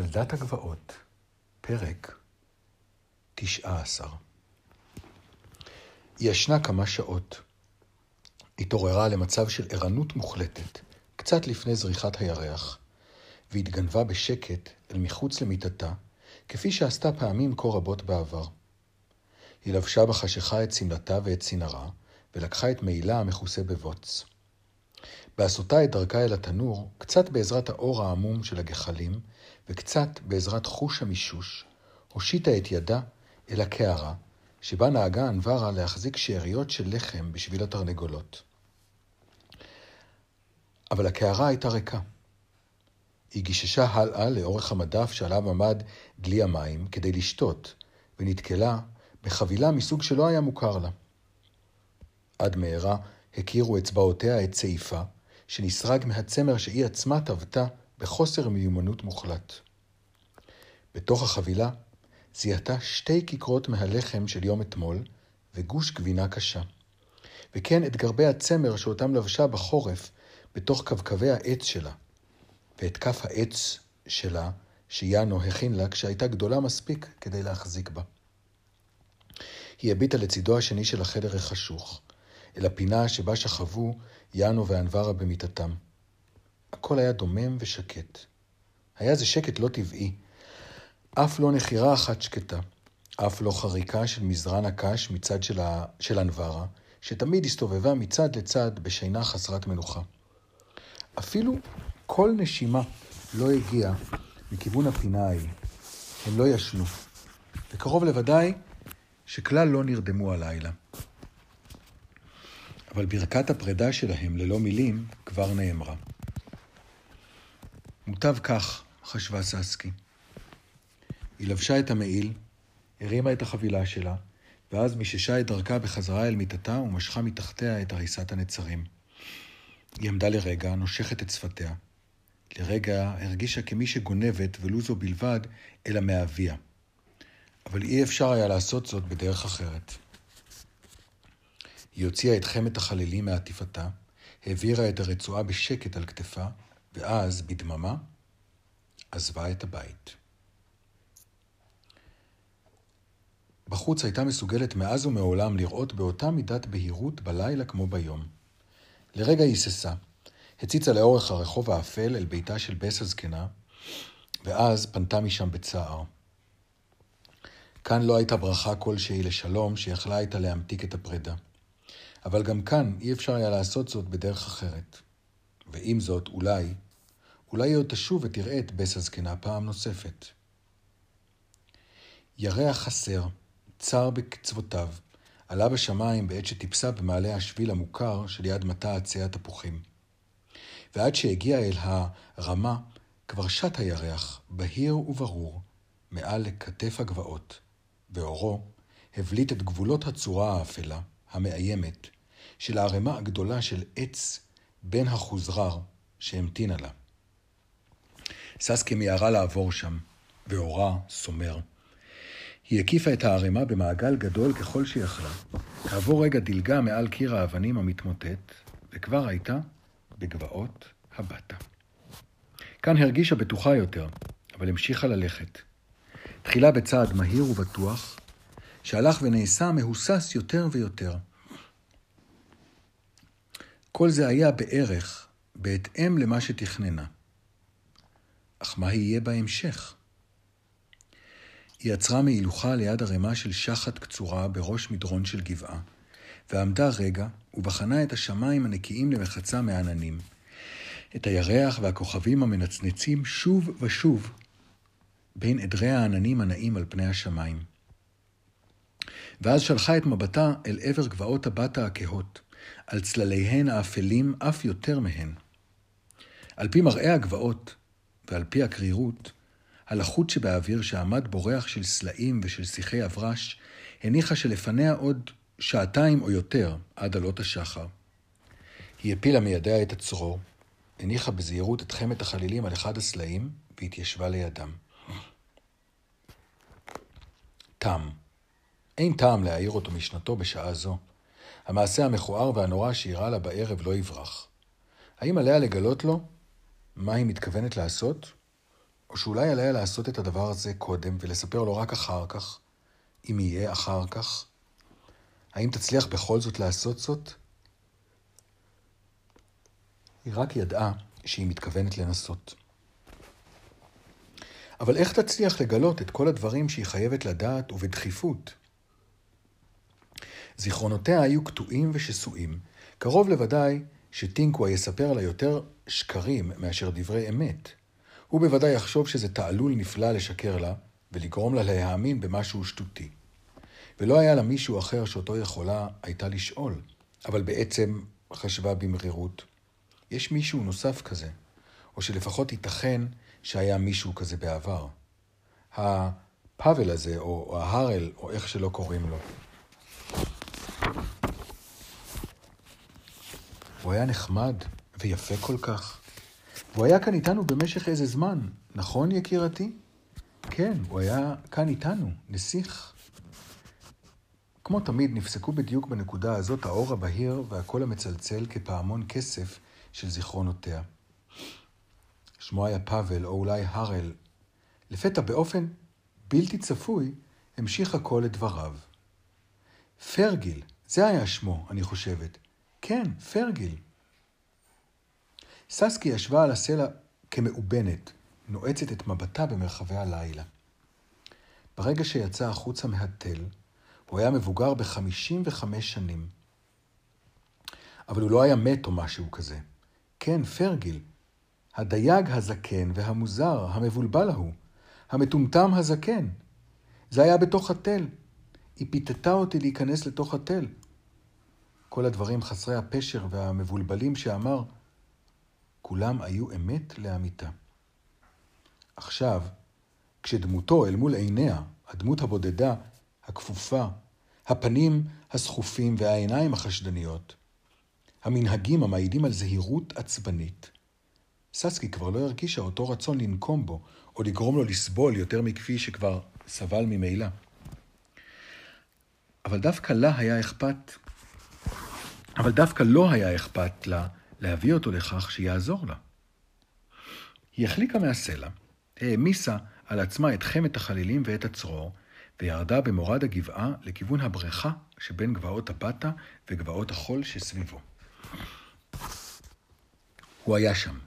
ילדת הגבעות, פרק תשעה עשר. היא ישנה כמה שעות. התעוררה למצב של ערנות מוחלטת, קצת לפני זריחת הירח, והתגנבה בשקט אל מחוץ למיטתה, כפי שעשתה פעמים כה רבות בעבר. היא לבשה בחשיכה את שמלתה ואת צינרה, ולקחה את מעילה המכוסה בבוץ. בעשותה את דרכה אל התנור, קצת בעזרת האור העמום של הגחלים, וקצת בעזרת חוש המישוש, הושיטה את ידה אל הקערה, שבה נהגה אנברה להחזיק שאריות של לחם בשביל התרנגולות. אבל הקערה הייתה ריקה. היא גיששה הלאה לאורך המדף שעליו עמד דלי המים כדי לשתות, ונתקלה בחבילה מסוג שלא היה מוכר לה. עד מהרה הכירו אצבעותיה את צעיפה, שנסרג מהצמר שהיא עצמה טבתה בחוסר מיומנות מוחלט. בתוך החבילה זיהתה שתי כיכרות מהלחם של יום אתמול וגוש גבינה קשה. וכן את גרבי הצמר שאותם לבשה בחורף בתוך קווקווי העץ שלה, ואת כף העץ שלה שיאנו הכין לה כשהייתה גדולה מספיק כדי להחזיק בה. היא הביטה לצידו השני של החדר החשוך, אל הפינה שבה שכבו יאנו ואנברה במיטתם. הכל היה דומם ושקט. היה זה שקט לא טבעי. אף לא נחירה אחת שקטה, אף לא חריקה של מזרן הקש מצד של, ה... של אנברה, שתמיד הסתובבה מצד לצד בשינה חסרת מנוחה. אפילו כל נשימה לא הגיעה מכיוון הפינה ההיא. הם לא ישנו, וקרוב לוודאי שכלל לא נרדמו הלילה. אבל ברכת הפרידה שלהם ללא מילים כבר נאמרה. מוטב כך, חשבה ססקי. היא לבשה את המעיל, הרימה את החבילה שלה, ואז מיששה את דרכה בחזרה אל מיטתה ומשכה מתחתיה את הריסת הנצרים. היא עמדה לרגע, נושכת את שפתיה. לרגע הרגישה כמי שגונבת, ולו זו בלבד, אלא מאביה. אבל אי אפשר היה לעשות זאת בדרך אחרת. היא הוציאה את חמת החלילים מעטיפתה, העבירה את הרצועה בשקט על כתפה, ואז, בדממה, עזבה את הבית. בחוץ הייתה מסוגלת מאז ומעולם לראות באותה מידת בהירות בלילה כמו ביום. לרגע היא היססה, הציצה לאורך הרחוב האפל אל ביתה של בס הזקנה, ואז פנתה משם בצער. כאן לא הייתה ברכה כלשהי לשלום שיכלה הייתה להמתיק את הפרידה. אבל גם כאן אי אפשר היה לעשות זאת בדרך אחרת. ועם זאת, אולי, אולי עוד תשוב ותראה את בס הזקנה פעם נוספת. ירח חסר, צר בקצוותיו, עלה בשמיים בעת שטיפסה במעלה השביל המוכר שליד מטע עצי התפוחים. ועד שהגיע אל הרמה, כבר שט הירח, בהיר וברור, מעל לכתף הגבעות, ואורו הבליט את גבולות הצורה האפלה, המאיימת, של הערימה הגדולה של עץ בין החוזרר שהמתינה לה. ססקי מיהרה לעבור שם, ואורה סומר. היא הקיפה את הערימה במעגל גדול ככל שיכלה. כעבור רגע דילגה מעל קיר האבנים המתמוטט, וכבר הייתה בגבעות הבטה. כאן הרגישה בטוחה יותר, אבל המשיכה ללכת. תחילה בצעד מהיר ובטוח, שהלך ונעשה מהוסס יותר ויותר. כל זה היה בערך בהתאם למה שתכננה. אך מה יהיה בהמשך? היא עצרה מהילוכה ליד ערימה של שחת קצורה בראש מדרון של גבעה, ועמדה רגע ובחנה את השמיים הנקיים למחצה מעננים, את הירח והכוכבים המנצנצים שוב ושוב בין עדרי העננים הנעים על פני השמיים. ואז שלחה את מבטה אל עבר גבעות הבטה הכהות, על צלליהן האפלים אף יותר מהן. על פי מראה הגבעות, ועל פי הקרירות, הלחות שבאוויר שעמד בורח של סלעים ושל שיחי אברש, הניחה שלפניה עוד שעתיים או יותר עד עלות השחר. היא הפילה מידיה את הצרור, הניחה בזהירות את חמת החלילים על אחד הסלעים, והתיישבה לידם. תם. אין טעם להעיר אותו משנתו בשעה זו. המעשה המכוער והנורא שאירע לה בערב לא יברח. האם עליה לגלות לו מה היא מתכוונת לעשות? או שאולי עליה לעשות את הדבר הזה קודם ולספר לו רק אחר כך, אם יהיה אחר כך? האם תצליח בכל זאת לעשות זאת? היא רק ידעה שהיא מתכוונת לנסות. אבל איך תצליח לגלות את כל הדברים שהיא חייבת לדעת ובדחיפות? זיכרונותיה היו קטועים ושסועים. קרוב לוודאי שטינקווה יספר לה יותר שקרים מאשר דברי אמת. הוא בוודאי יחשוב שזה תעלול נפלא לשקר לה, ולגרום לה להאמין במשהו שטותי. ולא היה לה מישהו אחר שאותו יכולה הייתה לשאול, אבל בעצם חשבה במרירות, יש מישהו נוסף כזה, או שלפחות ייתכן שהיה מישהו כזה בעבר. הפאבל הזה, או ההרל, או איך שלא קוראים לו. הוא היה נחמד ויפה כל כך. והוא היה כאן איתנו במשך איזה זמן, נכון יקירתי? כן, הוא היה כאן איתנו, נסיך. כמו תמיד, נפסקו בדיוק בנקודה הזאת האור הבהיר והקול המצלצל כפעמון כסף של זיכרונותיה. שמו היה פאבל, או אולי הרל. לפתע, באופן בלתי צפוי, המשיך הקול את דבריו. פרגיל, זה היה שמו, אני חושבת. כן, פרגיל. ססקי ישבה על הסלע כמאובנת, נועצת את מבטה במרחבי הלילה. ברגע שיצא החוצה מהתל, הוא היה מבוגר ב-55 שנים. אבל הוא לא היה מת או משהו כזה. כן, פרגיל, הדייג הזקן והמוזר, המבולבל ההוא, המטומטם הזקן. זה היה בתוך התל. היא פיתתה אותי להיכנס לתוך התל. כל הדברים חסרי הפשר והמבולבלים שאמר, כולם היו אמת לאמיתה. עכשיו, כשדמותו אל מול עיניה, הדמות הבודדה, הכפופה, הפנים הסחופים והעיניים החשדניות, המנהגים המעידים על זהירות עצבנית, ססקי כבר לא הרגישה אותו רצון לנקום בו, או לגרום לו לסבול יותר מכפי שכבר סבל ממילא. אבל דווקא לה היה אכפת, אבל דווקא לא היה אכפת לה להביא אותו לכך שיעזור לה. היא החליקה מהסלע, העמיסה על עצמה את חמת החלילים ואת הצרור, וירדה במורד הגבעה לכיוון הבריכה שבין גבעות הבטה וגבעות החול שסביבו. הוא היה שם.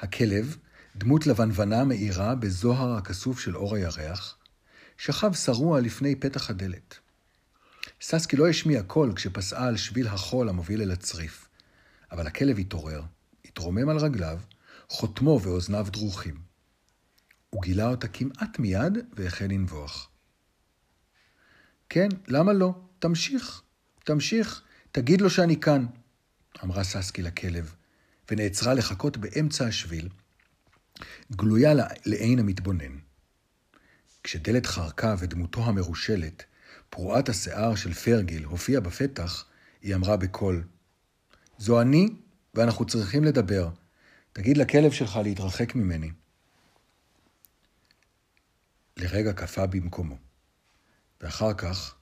הכלב, דמות לבנוונה מאירה בזוהר הכסוף של אור הירח, שכב שרוע לפני פתח הדלת. ססקי לא השמיע קול כשפסעה על שביל החול המוביל אל הצריף, אבל הכלב התעורר, התרומם על רגליו, חותמו ואוזניו דרוכים. הוא גילה אותה כמעט מיד והחל לנבוח. כן, למה לא? תמשיך, תמשיך, תגיד לו שאני כאן, אמרה ססקי לכלב, ונעצרה לחכות באמצע השביל, גלויה לעין המתבונן. כשדלת חרקה ודמותו המרושלת, פרועת השיער של פרגיל, הופיעה בפתח, היא אמרה בקול, זו אני, ואנחנו צריכים לדבר. תגיד לכלב שלך להתרחק ממני. לרגע קפא במקומו, ואחר כך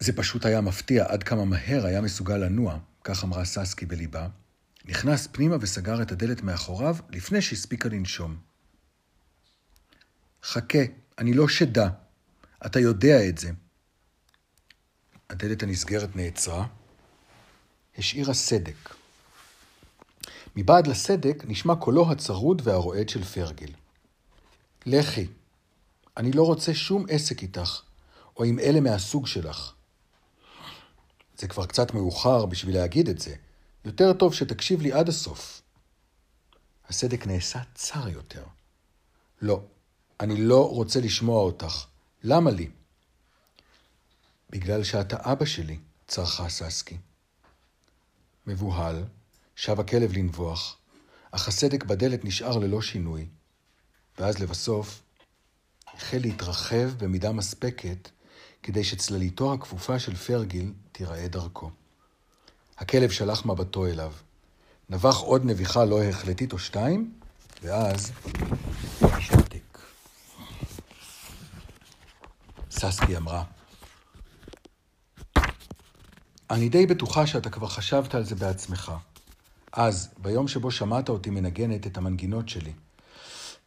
זה פשוט היה מפתיע עד כמה מהר היה מסוגל לנוע, כך אמרה ססקי בליבה, נכנס פנימה וסגר את הדלת מאחוריו לפני שהספיקה לנשום. חכה, אני לא שדה. אתה יודע את זה. הדלת הנסגרת נעצרה, השאירה סדק. מבעד לסדק נשמע קולו הצרוד והרועד של פרגיל. לכי, אני לא רוצה שום עסק איתך, או עם אלה מהסוג שלך. זה כבר קצת מאוחר בשביל להגיד את זה. יותר טוב שתקשיב לי עד הסוף. הסדק נעשה צר יותר. לא, אני לא רוצה לשמוע אותך. למה לי? בגלל שאתה אבא שלי, צרחה ססקי. מבוהל, שב הכלב לנבוח, אך הסדק בדלת נשאר ללא שינוי, ואז לבסוף החל להתרחב במידה מספקת כדי שצלליתו הכפופה של פרגיל תיראה דרכו. הכלב שלח מבטו אליו. נבח עוד נביחה לא החלטית או שתיים, ואז ססקי אמרה, אני די בטוחה שאתה כבר חשבת על זה בעצמך, אז, ביום שבו שמעת אותי מנגנת את המנגינות שלי.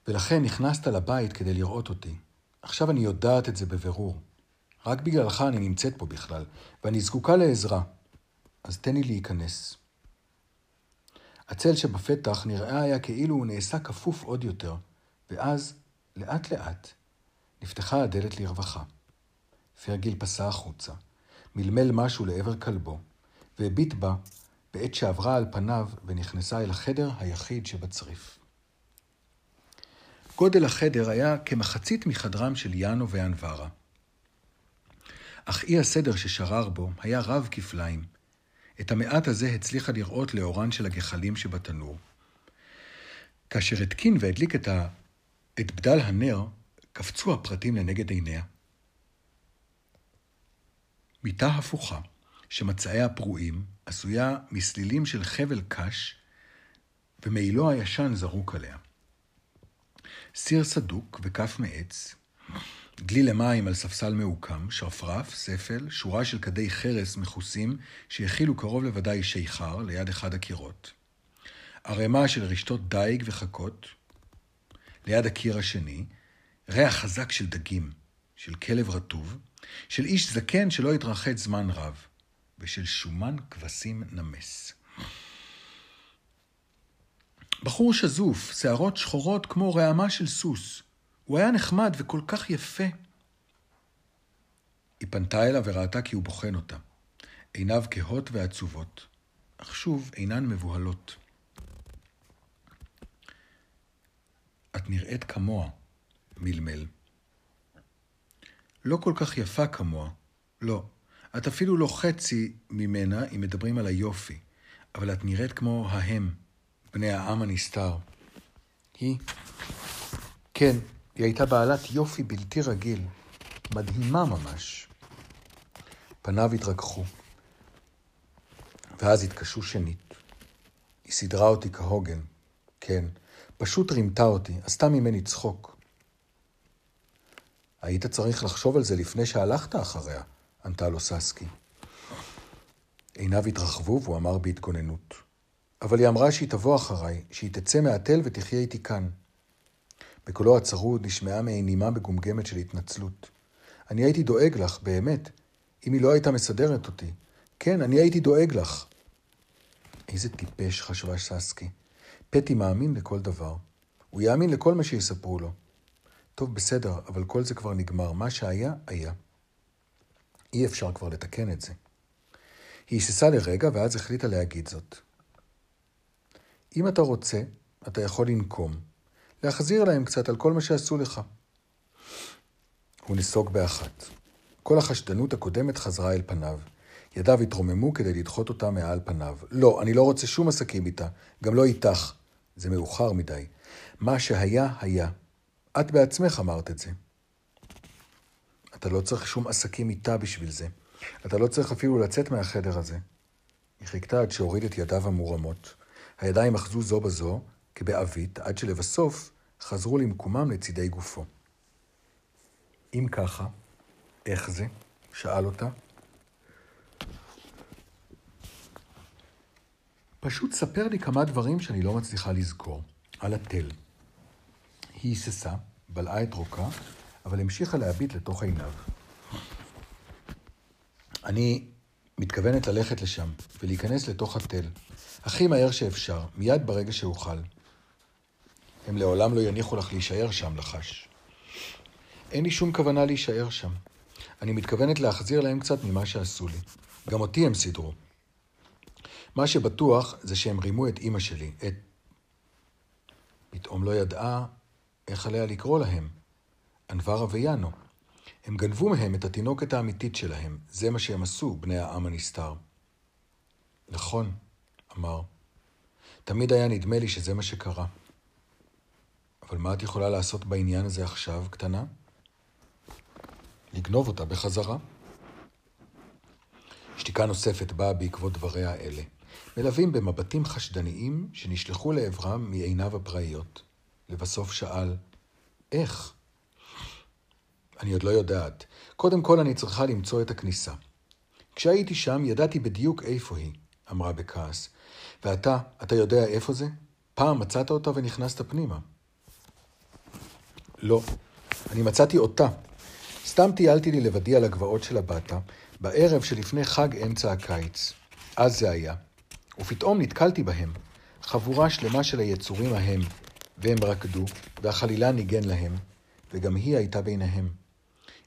ולכן נכנסת לבית כדי לראות אותי. עכשיו אני יודעת את זה בבירור. רק בגללך אני נמצאת פה בכלל, ואני זקוקה לעזרה. אז תן לי להיכנס. הצל שבפתח נראה היה כאילו הוא נעשה כפוף עוד יותר, ואז, לאט לאט, נפתחה הדלת לרווחה. פרגיל פסע החוצה, מלמל משהו לעבר כלבו, והביט בה בעת שעברה על פניו ונכנסה אל החדר היחיד שבצריף. גודל החדר היה כמחצית מחדרם של יאנו ואנברה. אך אי הסדר ששרר בו היה רב כפליים. את המעט הזה הצליחה לראות לאורן של הגחלים שבתנור. כאשר התקין והדליק את, ה... את בדל הנר, קפצו הפרטים לנגד עיניה. מיטה הפוכה, שמצעיה פרועים, עשויה מסלילים של חבל קש, ומעילו הישן זרוק עליה. סיר סדוק וכף מעץ, דלי למים על ספסל מעוקם, שרפרף, ספל, שורה של כדי חרס מכוסים שהכילו קרוב לוודאי שיכר ליד אחד הקירות. ערימה של רשתות דיג וחכות, ליד הקיר השני, ריח חזק של דגים, של כלב רטוב, של איש זקן שלא התרחץ זמן רב, ושל שומן כבשים נמס. בחור שזוף, שערות שחורות כמו רעמה של סוס. הוא היה נחמד וכל כך יפה. היא פנתה אליו וראתה כי הוא בוחן אותה. עיניו כהות ועצובות, אך שוב אינן מבוהלות. את נראית כמוה, מלמל. לא כל כך יפה כמוה, לא. את אפילו לא חצי ממנה אם מדברים על היופי, אבל את נראית כמו ההם, בני העם הנסתר. היא? כן, היא הייתה בעלת יופי בלתי רגיל, מדהימה ממש. פניו התרככו, ואז התקשו שנית. היא סידרה אותי כהוגן, כן, פשוט רימתה אותי, עשתה ממני צחוק. היית צריך לחשוב על זה לפני שהלכת אחריה, ענתה לו ססקי. עיניו התרחבו והוא אמר בהתגוננות. אבל היא אמרה שהיא תבוא אחריי, שהיא תצא מהתל ותחיה איתי כאן. בקולו הצרוד נשמעה מעין נימה מגומגמת של התנצלות. אני הייתי דואג לך, באמת, אם היא לא הייתה מסדרת אותי. כן, אני הייתי דואג לך. איזה טיפש, חשבה ססקי. פטי מאמין לכל דבר. הוא יאמין לכל מה שיספרו לו. טוב, בסדר, אבל כל זה כבר נגמר. מה שהיה, היה. אי אפשר כבר לתקן את זה. היא היססה לרגע, ואז החליטה להגיד זאת. אם אתה רוצה, אתה יכול לנקום, להחזיר להם קצת על כל מה שעשו לך. הוא נסוג באחת. כל החשדנות הקודמת חזרה אל פניו. ידיו התרוממו כדי לדחות אותה מעל פניו. לא, אני לא רוצה שום עסקים איתה, גם לא איתך. זה מאוחר מדי. מה שהיה, היה. את בעצמך אמרת את זה. אתה לא צריך שום עסקים איתה בשביל זה. אתה לא צריך אפילו לצאת מהחדר הזה. היא חיכתה עד שהוריד את ידיו המורמות. הידיים אחזו זו בזו, כבעווית, עד שלבסוף חזרו למקומם לצידי גופו. אם ככה, איך זה? שאל אותה. פשוט ספר לי כמה דברים שאני לא מצליחה לזכור. על התל. היא היססה, בלעה את רוקה, אבל המשיכה להביט לתוך עיניו. אני מתכוונת ללכת לשם ולהיכנס לתוך התל, הכי מהר שאפשר, מיד ברגע שאוכל. הם לעולם לא יניחו לך להישאר שם, לחש. אין לי שום כוונה להישאר שם. אני מתכוונת להחזיר להם קצת ממה שעשו לי. גם אותי הם סידרו. מה שבטוח זה שהם רימו את אימא שלי, את... פתאום לא ידעה איך עליה לקרוא להם. אנברה ויאנו. הם גנבו מהם את התינוקת האמיתית שלהם. זה מה שהם עשו, בני העם הנסתר. נכון, אמר. תמיד היה נדמה לי שזה מה שקרה. אבל מה את יכולה לעשות בעניין הזה עכשיו, קטנה? לגנוב אותה בחזרה. שתיקה נוספת באה בעקבות דבריה האלה, מלווים במבטים חשדניים שנשלחו לעברם מעיניו הפראיות. לבסוף שאל, איך? אני עוד לא יודעת. קודם כל אני צריכה למצוא את הכניסה. כשהייתי שם ידעתי בדיוק איפה היא. אמרה בכעס. ואתה, אתה יודע איפה זה? פעם מצאת אותה ונכנסת פנימה. לא, אני מצאתי אותה. סתם טיילתי לי לבדי על הגבעות של הבטה, בערב שלפני חג אמצע הקיץ. אז זה היה. ופתאום נתקלתי בהם, חבורה שלמה של היצורים ההם, והם רקדו, והחלילה ניגן להם, וגם היא הייתה ביניהם.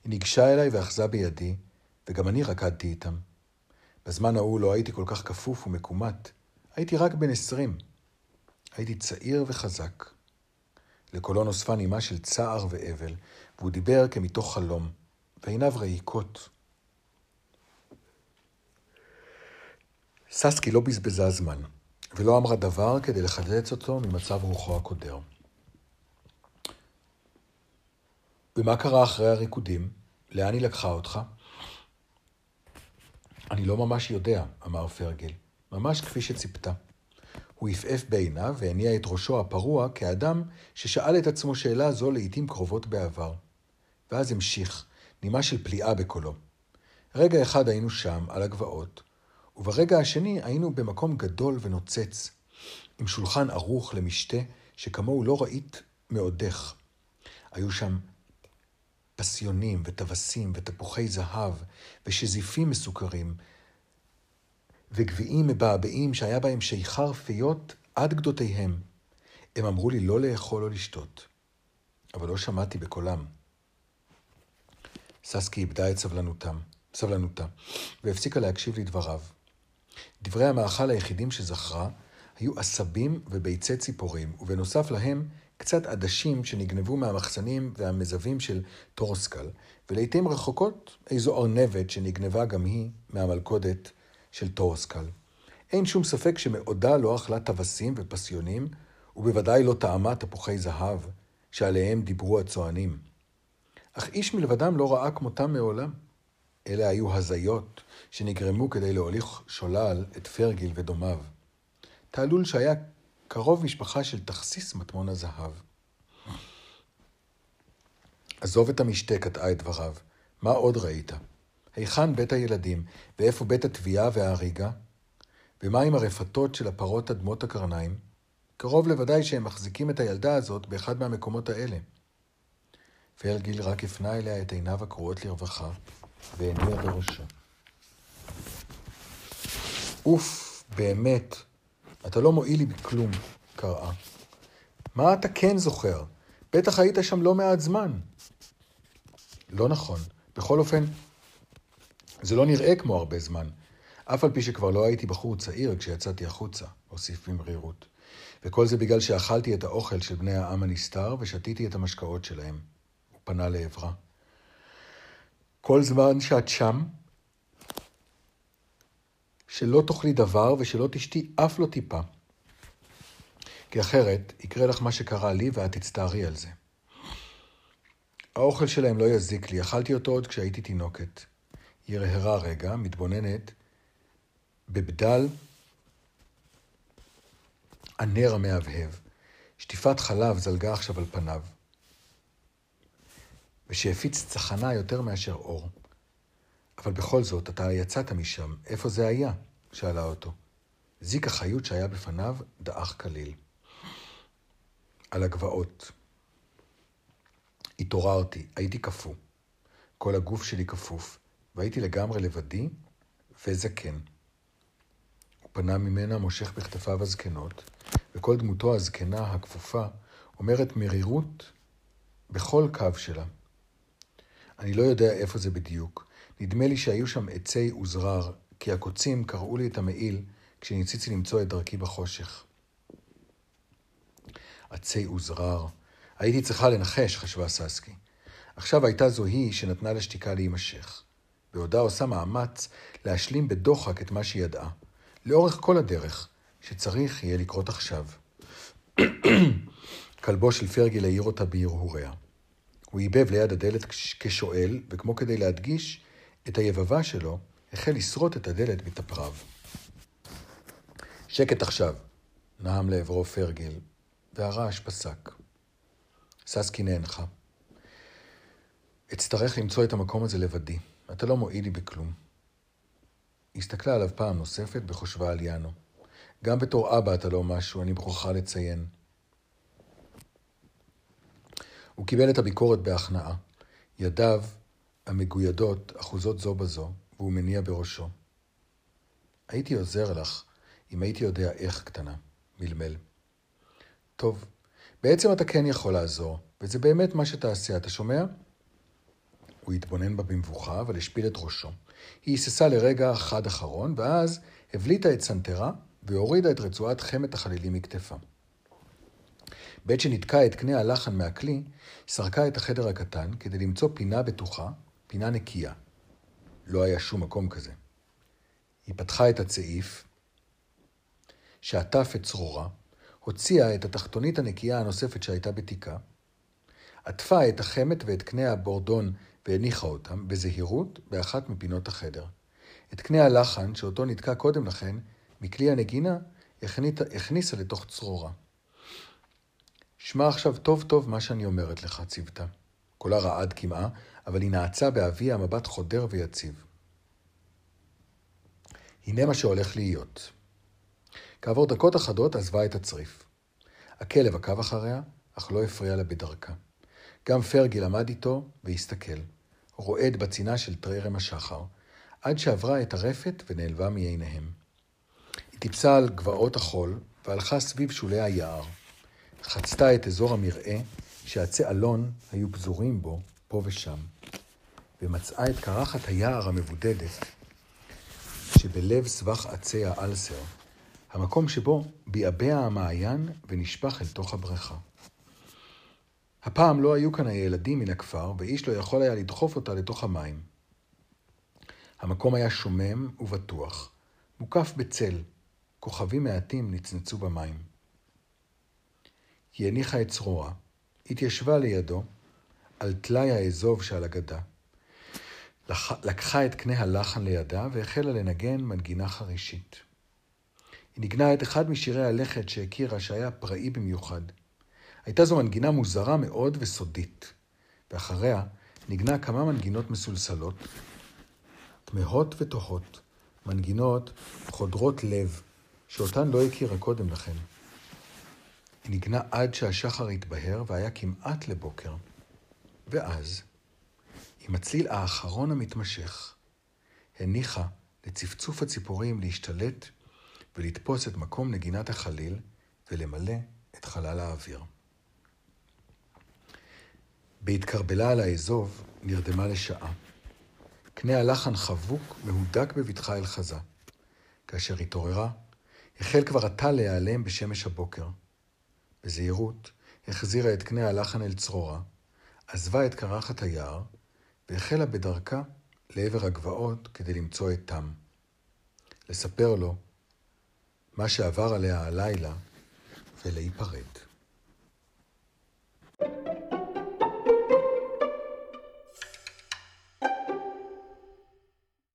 היא ניגשה אליי ואחזה בידי, וגם אני רקדתי איתם. בזמן ההוא לא הייתי כל כך כפוף ומקומט, הייתי רק בן עשרים. הייתי צעיר וחזק. לקולו נוספה נימה של צער ואבל, והוא דיבר כמתוך חלום, ועיניו רעיקות. ססקי לא בזבזה זמן, ולא אמרה דבר כדי לחלץ אותו ממצב רוחו הקודר. ומה קרה אחרי הריקודים? לאן היא לקחה אותך? אני לא ממש יודע, אמר פרגל, ממש כפי שציפתה. הוא עפעף בעיניו והניע את ראשו הפרוע כאדם ששאל את עצמו שאלה זו לעתים קרובות בעבר. ואז המשיך, נימה של פליאה בקולו. רגע אחד היינו שם, על הגבעות, וברגע השני היינו במקום גדול ונוצץ, עם שולחן ערוך למשתה שכמוהו לא ראית מעודך. היו שם פסיונים וטווסים ותפוחי זהב ושזיפים מסוכרים וגביעים מבעבעים שהיה בהם שיכר פיות עד גדותיהם. הם אמרו לי לא לאכול או לשתות, אבל לא שמעתי בקולם. ססקי איבדה את סבלנותם, סבלנותה, והפסיקה להקשיב לדבריו. דברי המאכל היחידים שזכרה היו עשבים וביצי ציפורים, ובנוסף להם קצת עדשים שנגנבו מהמחסנים והמזווים של טורסקל, ולעיתים רחוקות איזו ארנבת שנגנבה גם היא מהמלכודת של טורסקל. אין שום ספק שמעודה לא אכלה טווסים ופסיונים, ובוודאי לא טעמה תפוחי זהב, שעליהם דיברו הצוענים. אך איש מלבדם לא ראה כמותם מעולם. אלה היו הזיות שנגרמו כדי להוליך שולל את פרגיל ודומיו. תעלול שהיה קרוב משפחה של תכסיס מטמון הזהב. עזוב את המשתה, קטעה את דבריו. מה עוד ראית? היכן בית הילדים, ואיפה בית התביעה וההריגה? ומה עם הרפתות של הפרות אדמות הקרניים? קרוב לוודאי שהם מחזיקים את הילדה הזאת באחד מהמקומות האלה. פרגיל רק הפנה אליה את עיניו הקרועות לרווחה, והניע בראשו. אוף, באמת, אתה לא מועיל לי בכלום, קראה. מה אתה כן זוכר? בטח היית שם לא מעט זמן. לא נכון. בכל אופן, זה לא נראה כמו הרבה זמן. אף על פי שכבר לא הייתי בחור צעיר כשיצאתי החוצה, הוסיף במרירות. וכל זה בגלל שאכלתי את האוכל של בני העם הנסתר ושתיתי את המשקאות שלהם. הוא פנה לעברה. כל זמן שאת שם, שלא תאכלי דבר ושלא תשתי אף לא טיפה. כי אחרת יקרה לך מה שקרה לי ואת תצטערי על זה. האוכל שלהם לא יזיק לי, אכלתי אותו עוד כשהייתי תינוקת. היא הרהרה רגע, מתבוננת, בבדל הנר המהבהב. שטיפת חלב זלגה עכשיו על פניו, ושהפיץ צחנה יותר מאשר אור. אבל בכל זאת, אתה יצאת משם, איפה זה היה? שאלה אותו. זיק החיות שהיה בפניו דעך כליל. על הגבעות. התעוררתי, הייתי קפוא. כל הגוף שלי כפוף, והייתי לגמרי לבדי וזקן. הוא פנה ממנה מושך בכתפיו הזקנות, וכל דמותו הזקנה, הכפופה, אומרת מרירות בכל קו שלה. אני לא יודע איפה זה בדיוק. נדמה לי שהיו שם עצי וזרר, כי הקוצים קרעו לי את המעיל כשניסיתי למצוא את דרכי בחושך. עצי וזרר. הייתי צריכה לנחש, חשבה ססקי. עכשיו הייתה זו היא שנתנה לשתיקה להימשך. בעודה עושה מאמץ להשלים בדוחק את מה שהיא ידעה, לאורך כל הדרך, שצריך יהיה לקרות עכשיו. כלבו של פרגי העיר אותה בהרהוריה. הוא איבב ליד הדלת כשואל, וכמו כדי להדגיש את היבבה שלו, החל לשרוט את הדלת בתפריו. שקט עכשיו, נהם לעברו פרגל, והרעש פסק. ססקי נאנחה. אצטרך למצוא את המקום הזה לבדי. אתה לא מועיל לי בכלום. הסתכלה עליו פעם נוספת בחושבה על יאנו. גם בתור אבא אתה לא משהו, אני מוכרחה לציין. הוא קיבל את הביקורת בהכנעה. ידיו המגוידות אחוזות זו בזו, והוא מניע בראשו. הייתי עוזר לך, אם הייתי יודע איך קטנה, מלמל. טוב, בעצם אתה כן יכול לעזור, וזה באמת מה שתעשה, אתה שומע? הוא התבונן בה במבוכה, אבל השפיל את ראשו. היא היססה לרגע אחד אחרון, ואז הבליטה את סנטרה והורידה את רצועת חמת החלילים מכתפה. בעת שנתקע את קנה הלחן מהכלי, סרקה את החדר הקטן כדי למצוא פינה בטוחה, פינה נקייה. לא היה שום מקום כזה. היא פתחה את הצעיף, שעטף את צרורה, הוציאה את התחתונית הנקייה הנוספת שהייתה בתיקה, עטפה את החמת ואת קנה הבורדון והניחה אותם, בזהירות, באחת מפינות החדר. את קנה הלחן, שאותו נתקע קודם לכן, מכלי הנגינה, הכניסה לתוך צרורה. שמע עכשיו טוב טוב מה שאני אומרת לך, ציוותה. קולה רעד קמעה, אבל היא נעצה באביה מבט חודר ויציב. הנה מה שהולך להיות. כעבור דקות אחדות עזבה את הצריף. הכלב עקב אחריה, אך לא הפריע לה בדרכה. גם פרגי למד איתו והסתכל, רועד בצינה של טררם השחר, עד שעברה את הרפת ונעלבה מעיניהם. היא טיפסה על גבעות החול והלכה סביב שולי היער. חצתה את אזור המרעה שעצי אלון היו פזורים בו, פה ושם, ומצאה את קרחת היער המבודדת שבלב סבך עצי האלסר, המקום שבו ביעבע המעיין ונשפך אל תוך הבריכה. הפעם לא היו כאן הילדים מן הכפר, ואיש לא יכול היה לדחוף אותה לתוך המים. המקום היה שומם ובטוח, מוקף בצל, כוכבים מעטים נצנצו במים. היא הניחה את צרורה, התיישבה לידו, על טלאי האזוב שעל הגדה. לקחה את קנה הלחן לידה והחלה לנגן מנגינה חרישית. היא ניגנה את אחד משירי הלכת שהכירה שהיה פראי במיוחד. הייתה זו מנגינה מוזרה מאוד וסודית, ואחריה ניגנה כמה מנגינות מסולסלות, תמהות ותוהות, מנגינות חודרות לב, שאותן לא הכירה קודם לכן. היא ניגנה עד שהשחר התבהר והיה כמעט לבוקר. ואז, עם הצליל האחרון המתמשך, הניחה לצפצוף הציפורים להשתלט ולתפוס את מקום נגינת החליל ולמלא את חלל האוויר. בהתקרבלה על האזוב, נרדמה לשעה. קנה הלחן חבוק, מהודק בבטחה אל חזה. כאשר התעוררה, החל כבר עתה להיעלם בשמש הבוקר. בזהירות, החזירה את קנה הלחן אל צרורה, עזבה את קרחת היער, והחלה בדרכה לעבר הגבעות כדי למצוא את תם. לספר לו מה שעבר עליה הלילה ולהיפרד.